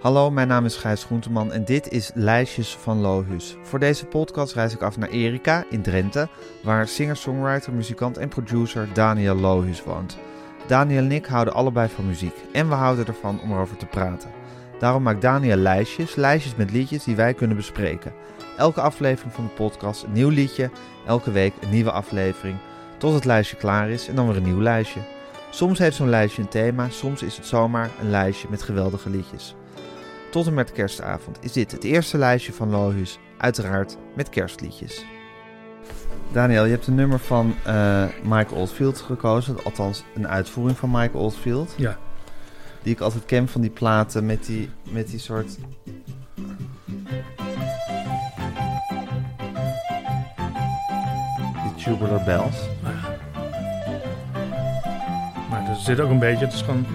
Hallo, mijn naam is Gijs Groenteman en dit is Lijstjes van Lohus. Voor deze podcast reis ik af naar Erika in Drenthe, waar singer-songwriter, muzikant en producer Daniel Lohus woont. Daniel en ik houden allebei van muziek en we houden ervan om erover te praten. Daarom maakt Daniel lijstjes, lijstjes met liedjes die wij kunnen bespreken. Elke aflevering van de podcast een nieuw liedje, elke week een nieuwe aflevering, tot het lijstje klaar is en dan weer een nieuw lijstje. Soms heeft zo'n lijstje een thema, soms is het zomaar een lijstje met geweldige liedjes. Tot en met kerstavond is dit het eerste lijstje van Lohus, uiteraard met kerstliedjes. Daniel, je hebt een nummer van eh, Mike Oldfield gekozen, althans een uitvoering van Mike Oldfield. Ja. Die ik altijd ken van die platen met die, met die soort... Die tubular bells. Maar er zit ook een beetje, het is gewoon,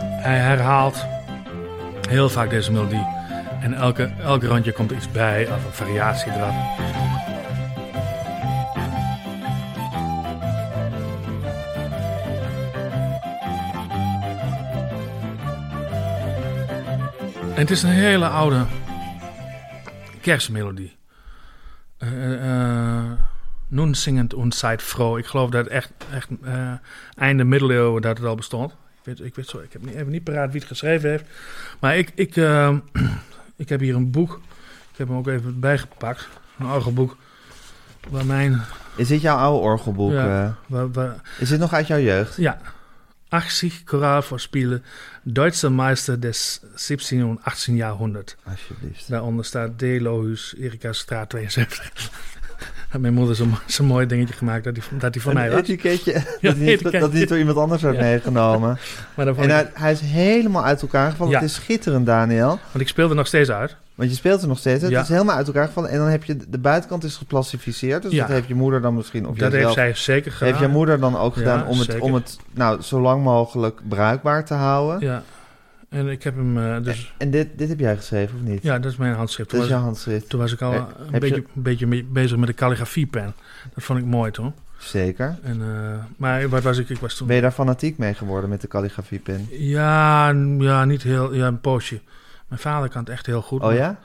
hij herhaalt heel vaak deze melodie. En elke, elke randje komt er iets bij, of een variatie erop. En het is een hele oude kerstmelodie. Eh, eh, Nun zingend und seid froh. Ik geloof dat het echt, echt eh, einde middeleeuwen dat het al bestond. Ik weet, ik weet zo, ik heb niet, even niet paraat wie het geschreven heeft. Maar ik, ik, eh, ik heb hier een boek. Ik heb hem ook even bijgepakt. Een orgelboek. Waar mijn... Is dit jouw oude orgelboek? Ja. eh? Waar, waar, is dit nog uit jouw jeugd? ja. 80 Choralvorspiele. Duitse Meister des 17 en 18 Jahrhundert. Alsjeblieft. Daaronder staat D. Lohus, Erika Straat 72. Mijn moeder zo'n zo mooi dingetje gemaakt dat die, dat die van mij was. etiketje dat, Ja, niet, etiketje. dat niet door iemand anders werd Ja. meegenomen. Maar En hij, hij is helemaal uit elkaar gevallen. Het is schitterend, Daniel. want ik speelde nog steeds uit. Want je speelt er nog steeds. Het is helemaal uit elkaar gevallen. En dan heb je de buitenkant is geplastificeerd. Dus dat heeft je moeder dan misschien... Of dat heeft zij zeker gedaan. heeft je moeder dan ook gedaan om het, om het nou, zo lang mogelijk bruikbaar te houden. Ja. En ik heb hem eh, dus... En dit, dit heb jij geschreven, of niet? Ja, dat is mijn handschrift. Dat Toen is was, jouw handschrift. toen was ik al Eh, een, heb beetje, je- een beetje bezig met de calligrafiepen. Dat vond ik mooi toen. Zeker. En, eh, maar wat was ik? Ik was toen... Ben je daar fanatiek mee geworden met de calligrafiepen? Ja, ja, niet heel... Ja, een poosje. Mijn vader kan het echt heel goed. Oh maar- ja?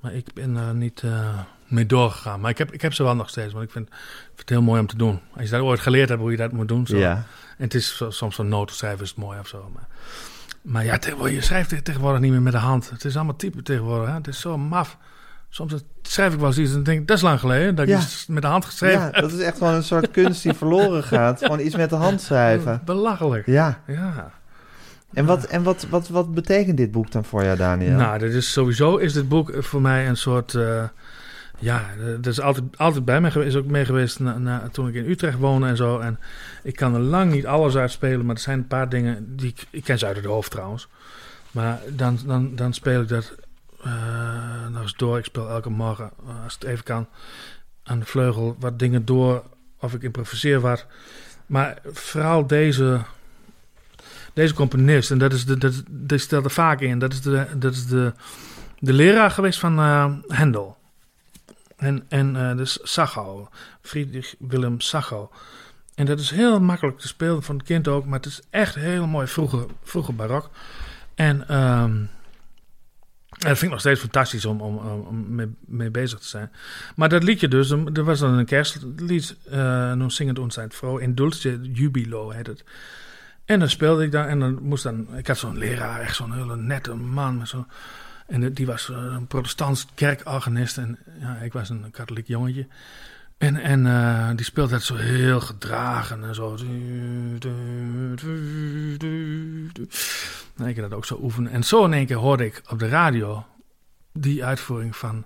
Maar ik ben er niet eh, mee doorgegaan. Maar ik heb, ik heb ze wel nog steeds. Want ik vind, ik vind het heel mooi om te doen. Als je dat ooit geleerd hebt hoe je dat moet doen. Zo. Ja. En het is soms zo'n notenschrijven is het mooi of zo. Maar, maar ja, tegenwoordig, je schrijft te- tegenwoordig niet meer met de hand. Het is allemaal type tegenwoordig. Hè? Het is zo maf. Soms schrijf ik wel eens iets en denk ik, dat is lang geleden. Dat Ja. ik iets met de hand geschreven ja, dat is echt gewoon een soort kunst die verloren gaat. Gewoon iets met de hand schrijven. Belachelijk. Ja. Ja. En, wat, en wat, wat, wat betekent dit boek dan voor jou, Daniel? Nou, dit is sowieso is dit boek voor mij een soort. eh, ja, dat is altijd, altijd bij mij geweest. Is ook mee geweest toen ik in Utrecht woonde en zo. En ik kan er lang niet alles uitspelen, maar er zijn een paar dingen die ik. Ik ken ze uit het hoofd trouwens. Maar dan, dan, dan speel ik dat eh, nog eens door. Ik speel elke morgen, eh, als het even kan, aan de vleugel wat dingen door. Of ik improviseer wat. Maar vooral deze, deze componist, en dat is de, dat, die stelt er vaak in. Dat is de, dat is de, de leraar geweest van eh Hendel. En, en eh dus Sacho, Friedrich Willem Sacho. En dat is heel makkelijk te spelen van het kind ook, maar het is echt heel mooi vroege, vroege barok. En en dat vind ik nog steeds fantastisch om, om, om, mee, mee bezig te zijn. Maar dat liedje dus, er was dan een kerstlied, uh, zingend ons zijn vrouw, in Dulce Jubilo heet het. En dan speelde ik daar en dan moest dan, ik had zo'n leraar, echt zo'n hele nette man met zo'n en die was eh, een protestants kerkorganist en ja, ik was een katholiek jongetje. En, en uh, die speelde dat zo heel gedragen en zo. Nou, ik dat ook zo oefenen. En zo in één keer hoorde ik op de radio die uitvoering van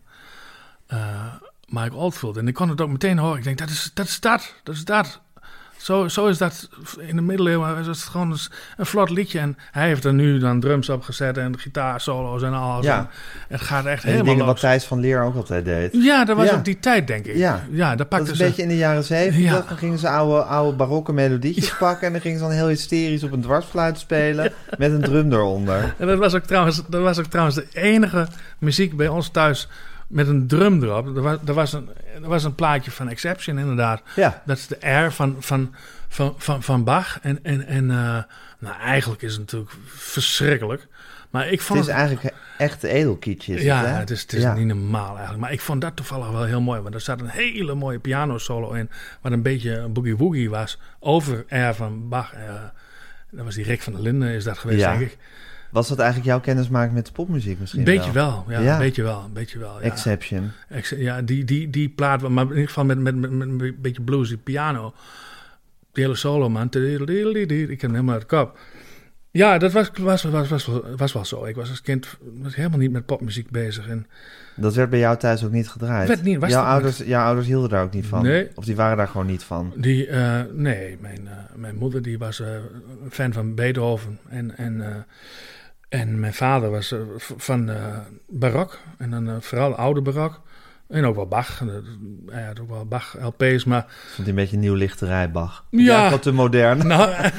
uh, Mike Oldfield. En ik kon het ook meteen horen. Ik denk, dat is dat, is dat, dat, is dat. Zo, zo is dat in de middeleeuwen. Is het gewoon een, vlot liedje. En hij heeft er nu dan drums op gezet en gitaarsolo's en alles. Ja. En het gaat echt en helemaal dingen los. wat Thijs van Leer ook altijd deed. Ja, dat was Ja. op die tijd, denk ik. Ja. ja dat pakte Dat is ze. een beetje in de jaren zeventig. Ja. Dan gingen ze oude, oude barokke melodietjes pakken... en dan gingen ze dan heel hysterisch op een dwarsfluit spelen... met een drum eronder. En dat was, ook trouwens, dat was ook trouwens de enige muziek bij ons thuis met een drum erop. Er was, er was, een, er was een plaatje van Exception, inderdaad. Ja, Dat is de R van, van, van, van, van Bach. En, en, en uh, nou, eigenlijk is het natuurlijk verschrikkelijk. Maar ik vond Het is eigenlijk echt edelkietje. Ja, het, hè? het is, het is Ja. niet normaal eigenlijk. Maar ik vond dat toevallig wel heel mooi. Want er zat een hele mooie piano solo in. Wat een beetje een boogie woogie was. Over air van Bach. Eh, dat was die Rick van der Linden is dat geweest, Ja. denk ik. Was dat eigenlijk jouw kennismaking met de popmuziek misschien beetje wel. Ja, Ja. een beetje wel. Een beetje wel. Ja. Exception. Ex- Ja, die, die, die plaat, maar in ieder geval met, met, met, met een beetje bluesy piano. Die hele solo, man. Ik hem helemaal uit de kop. Ja, dat was, was, was, was, was, was wel zo. Ik was als kind was helemaal niet met popmuziek bezig. En Dat werd bij jou thuis ook niet gedraaid. Werd niet, was jouw, ouders, jouw ouders hielden daar ook niet van? Nee. Of die waren daar gewoon niet van? die, eh, nee, mijn, eh, mijn moeder die was eh, een fan van Beethoven. En, en, en mijn vader was eh, van eh, barok. En dan eh, vooral oude barok. En ook wel Bach. Had ook wel Bach-LP's, maar Vond een beetje nieuw lichterij, Bach? Ja. wat te modern. Nou,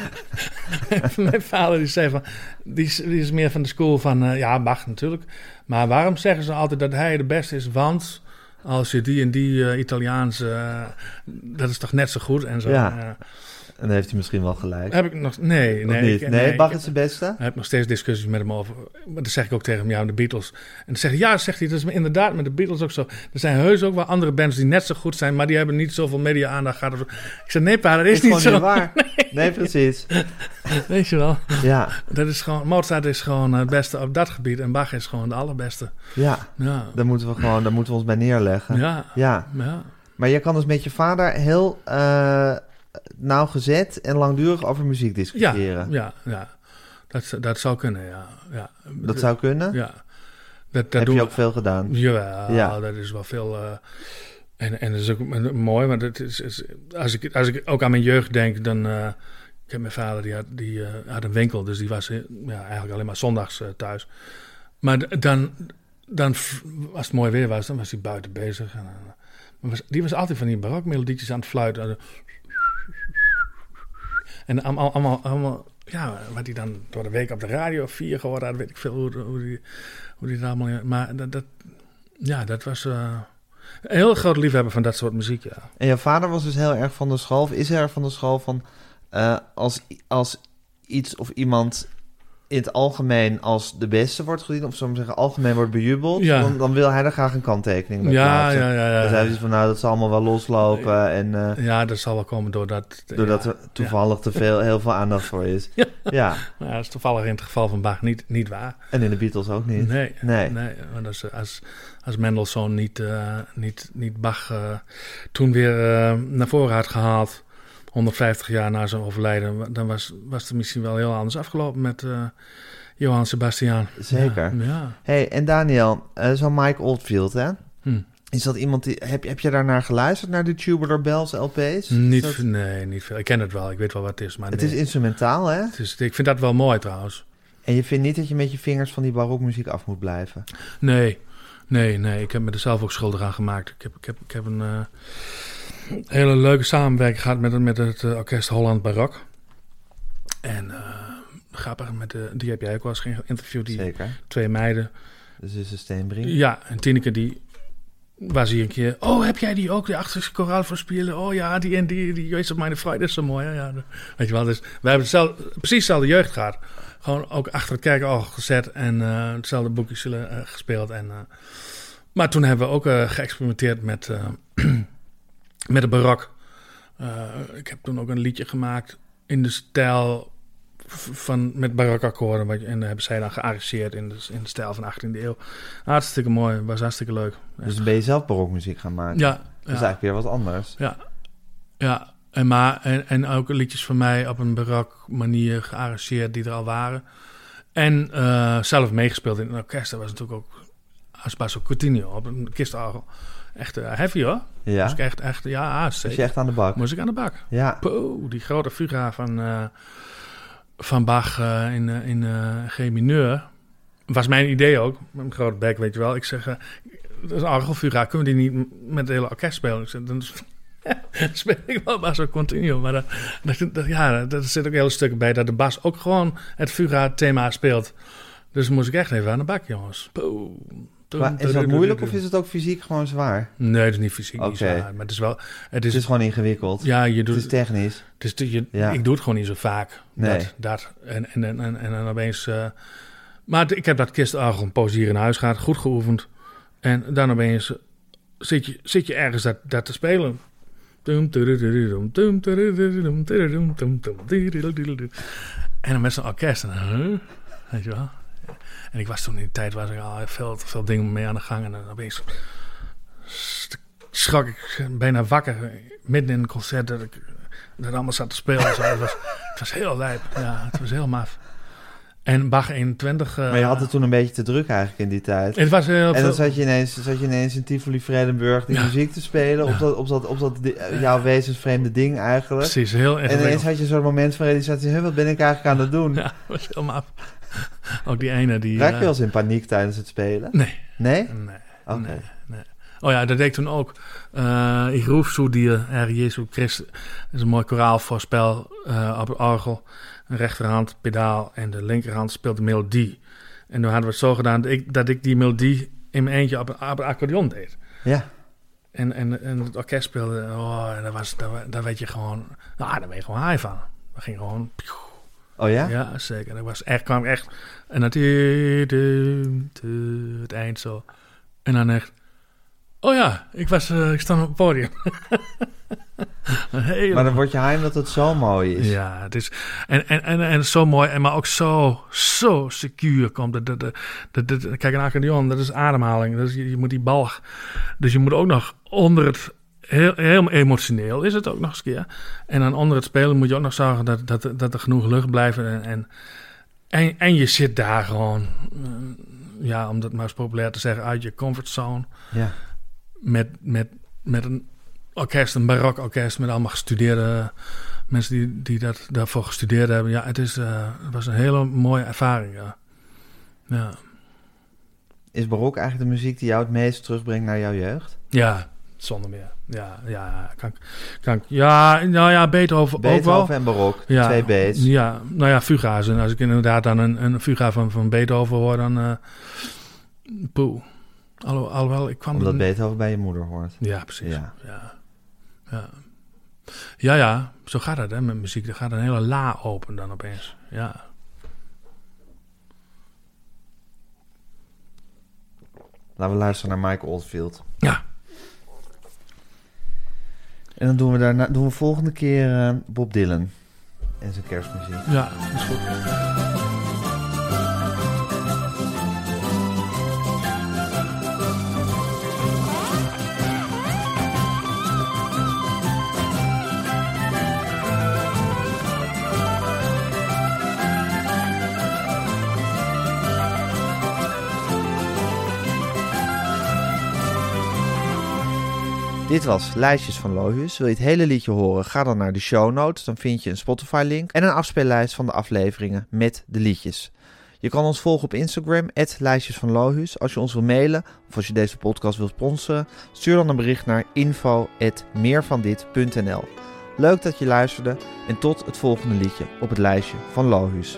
mijn vader die zei van, die is, die is meer van de school van, ja, Bach natuurlijk. Maar waarom zeggen ze altijd dat hij de beste is? Want als je die en die Italiaans, eh, dat is toch net zo goed en zo. Ja. En dan heeft hij misschien wel gelijk. Heb ik nog, nee, Of nee. niet? ik- nee, Bach is de beste? ik heb nog steeds discussies met hem over. Maar dat zeg ik ook tegen hem, ja, de Beatles. En dan zegt hij, ja, zegt hij, dat is inderdaad met de Beatles ook zo. Er zijn heus ook wel andere bands die net zo goed zijn, maar die hebben niet zoveel media-aandacht gehad. Ik zeg, nee, pa, dat is, Is niet gewoon zo. niet waar. Nee, precies. Weet je wel. Ja, Dat is gewoon, Mozart is gewoon het beste op dat gebied en Bach is gewoon de allerbeste. ja. Ja, Daar moeten we gewoon, daar moeten we ons bij neerleggen. ja, Ja, ja. maar je kan dus met je vader heel eh, nauwgezet en langdurig over muziek Ja, discussiëren. ja, ja. Dat, dat zou kunnen, ja. ja. Dat zou kunnen? Ja. Dat, dat Heb doen je we. ook veel gedaan? Jawel, Ja. dat is wel veel. eh, en, en dat is ook mooi, want het is, is- als, ik, als ik ook aan mijn jeugd denk, dan. eh, ik heb mijn vader, die, had, die eh, had een winkel, dus die was ja, eigenlijk alleen maar zondags thuis. Maar dan, dan, als het mooi weer was, dan was hij buiten bezig. En, was, die was altijd van die barokmelodietjes aan het fluiten. En allemaal, allemaal, allemaal, ja, wat hij dan door de week op de radio 4 gehoord had, weet ik veel hoe, hoe, die, hoe die het allemaal... Maar dat, dat, ja, dat was eh, een heel groot liefhebber van dat soort muziek, ja. En jouw vader was dus heel erg van de school, of is erg van de school van eh, als, als iets of iemand in het algemeen als de beste wordt gezien, of zo maar zeggen, algemeen wordt bejubeld, Ja. dan, dan wil hij er graag een kanttekening bij Ja, plaatsen. ja, ja, ja. Dan zei hij van, nou, dat zal allemaal wel loslopen en eh, Ja, dat zal wel komen doordat... doordat ja, er toevallig te veel, heel veel aandacht voor is. Ja. ja, Ja, dat is toevallig in het geval van Bach niet, niet waar. en in de Beatles ook niet. Nee, Nee. nee. want als, als, als Mendelssohn niet, eh, niet, niet Bach eh, toen weer naar voren had gehaald, 150 jaar na zijn overlijden, dan was, was het misschien wel heel anders afgelopen met eh, Johann Sebastian. Zeker. Ja, ja. hey, en Daniel, eh zo'n Mike Oldfield, hè? Hm. Is dat iemand die... Heb, heb je daarnaar geluisterd, naar de Tubular Bells LP's? Niet, dat- Nee, niet veel. Ik ken het wel, ik weet wel wat het is. Maar het nee. is instrumentaal, hè? Het is, ik vind dat wel mooi trouwens. En je vindt niet dat je met je vingers van die barokmuziek af moet blijven? Nee, nee, nee. Ik heb me er zelf ook schuldig aan gemaakt. Ik heb, ik heb, ik heb een eh, hele leuke samenwerking gehad met, met het eh, orkest Holland Barok. En eh, grappig, met de, die heb jij ook wel eens geïnterviewd, die Zeker. twee meiden. Dus is een steenbrink. Ja, en Tineke die was hier een keer... Oh, heb jij die ook, die achterste koraal voor spelen? Oh ja, die en die, die Jezus op mijn Friday is zo mooi. hè? Ja, weet je wel, dus we hebben hetzelfde, precies dezelfde jeugd gehad. Gewoon ook achter het kijken gezet en eh, hetzelfde eh, gespeeld. En, maar toen hebben we ook geëxperimenteerd met, met de barok. Eh, ik heb toen ook een liedje gemaakt in de stijl van, met je- En dat hebben zij dan gearrangeerd in de, in de stijl van de 18e eeuw. Hartstikke mooi, was hartstikke leuk. Dus ben je zelf barokmuziek gaan maken? Ja, Dat is ja, eigenlijk weer wat anders. ja, ja. En, maar, en, en ook liedjes van mij op een barok manier gearrangeerd die er al waren. En eh, zelf meegespeeld in een orkest. Dat was natuurlijk ook als Basso Coutinho op een kistorgel. Echt eh, heavy hoor. Ja. Moest ik echt, echt, ja, zeker. je echt aan de bak? Moest ik aan de bak. Ja. Poeh, die grote fuga van, eh, van Bach eh, in, eh, in eh, G mineur. Was mijn idee ook, met mijn grote bek, weet je wel. Ik zeg, dat is een orgelfuga, kunnen we die niet met het hele orkest spelen? Ik zeg, dan speel ik wel bas ook continu. Maar dat, dat, dat- ja, daar zit ook hele stukken bij dat de bas ook gewoon het fuga-thema speelt. Dus moest ik echt even aan de bak, jongens. Poeh. Maar is dat moeilijk of is het ook fysiek gewoon zwaar? Nee, het is niet fysiek niet zwaar. Maar het is wel... Het is, Het is gewoon ingewikkeld. ja, je Het doet... is technisch. Het is, je, Ja. Ik doe het gewoon niet zo vaak. Nee. Dat, dat. En, en, en, en, en dan opeens... eh, Maar ik heb dat kistorgel een poos hier in huis gehad, goed geoefend. En dan opeens zit je, zit je ergens dat, dat te spelen. En dan met zo'n orkest. En, huh? Weet je wel? En ik was toen in die tijd was ik al veel, veel dingen mee aan de gang. En dan opeens schrok ik bijna wakker midden in een concert dat ik dat allemaal zat te spelen. Zo. Het, was, het was heel lijp. Ja, het was heel maf. En Bach 21. Uh, maar je had het toen een beetje te druk eigenlijk in die tijd. Het was heel en dan zat je ineens, zat je ineens in Tivoli Vredenburg die Ja. muziek te spelen. Op dat, op dat, op dat jouw wezensvreemde ding eigenlijk. Precies, heel En ingewikkeld. ineens had je zo'n moment van realisatie. "Huh, wat ben ik eigenlijk aan het doen? Ja, dat was heel maf. Ook die ene die... Raak eh, je wel eens in paniek tijdens het spelen? Nee, Nee? nee. Oké. Nee, nee. Oh ja, dat deed ik toen ook. Uh, ik roef zo die Herre Jezus Christus. Dat is een mooi koraalvoorspel uh, op het orgel. Een rechterhand pedaal en de linkerhand speelt de melodie. En toen hadden we het zo gedaan dat ik, dat ik die melodie in mijn eentje op, een- op het accordeon deed. Ja. En, en, en het orkest speelde. Oh, en dat was, daar, daar weet je gewoon. Nou, daar ben je gewoon high van. Dat ging gewoon. Oh ja? Ja, zeker. Dat was echt, kwam echt. En dat. Het eind zo. En dan echt. Oh ja, ik, was, uh, ik sta op het podium. Maar dan word je heim dat het zo mooi is. ja, het is. En, en, en, en zo mooi, en maar ook zo, zo secuur komt. De, de, de, de, de- kijk, een accordeon, dat is ademhaling. Dat is, je, je moet die balg. Dus je moet ook nog onder het. Heel, heel emotioneel is het ook nog eens een keer. En dan onder het spelen moet je ook nog zorgen dat, dat, dat er genoeg lucht blijft. En, en, en, en je zit daar gewoon, eh, ja, om dat maar eens populair te zeggen, uit je comfortzone Ja. met, met, met een orkest, een barok orkest met allemaal gestudeerde mensen die, die dat, daarvoor gestudeerd hebben. Ja, het, is, eh, het was een hele mooie ervaring. Ja. Ja. Is barok eigenlijk de muziek die jou het meest terugbrengt naar jouw jeugd? ja, zonder meer. Ja, ja, kan, kan, ja, nou ja, Beethoven, ook wel. Beethoven en barok, Ja, twee B's. Ja, nou ja, fuga's. En als ik inderdaad dan een, een fuga van, van Beethoven hoor, dan... eh poeh. Alho, alhoewel, ik kwam... Omdat er- Beethoven bij je moeder hoort. Ja, precies. Ja. Ja. Ja. ja, ja, zo gaat het hè, met muziek. Er gaat een hele la open dan opeens. Ja. Laten we luisteren naar Mike Oldfield. Ja. En dan doen we, daarna, doen we volgende keer eh, Bob Dylan en zijn kerstmuziek. Ja, is goed. Dit was Lijstjes van Lohuus. Wil je het hele liedje horen? Ga dan naar de show notes. Dan vind je een Spotify-link en een afspeellijst van de afleveringen met de liedjes. Je kan ons volgen op Instagram, Lijstjes van. Als je ons wil mailen of als je deze podcast wilt sponsoren, stuur dan een bericht naar info.meervandit.nl. Leuk dat je luisterde en tot het volgende liedje op het lijstje van Lohuus.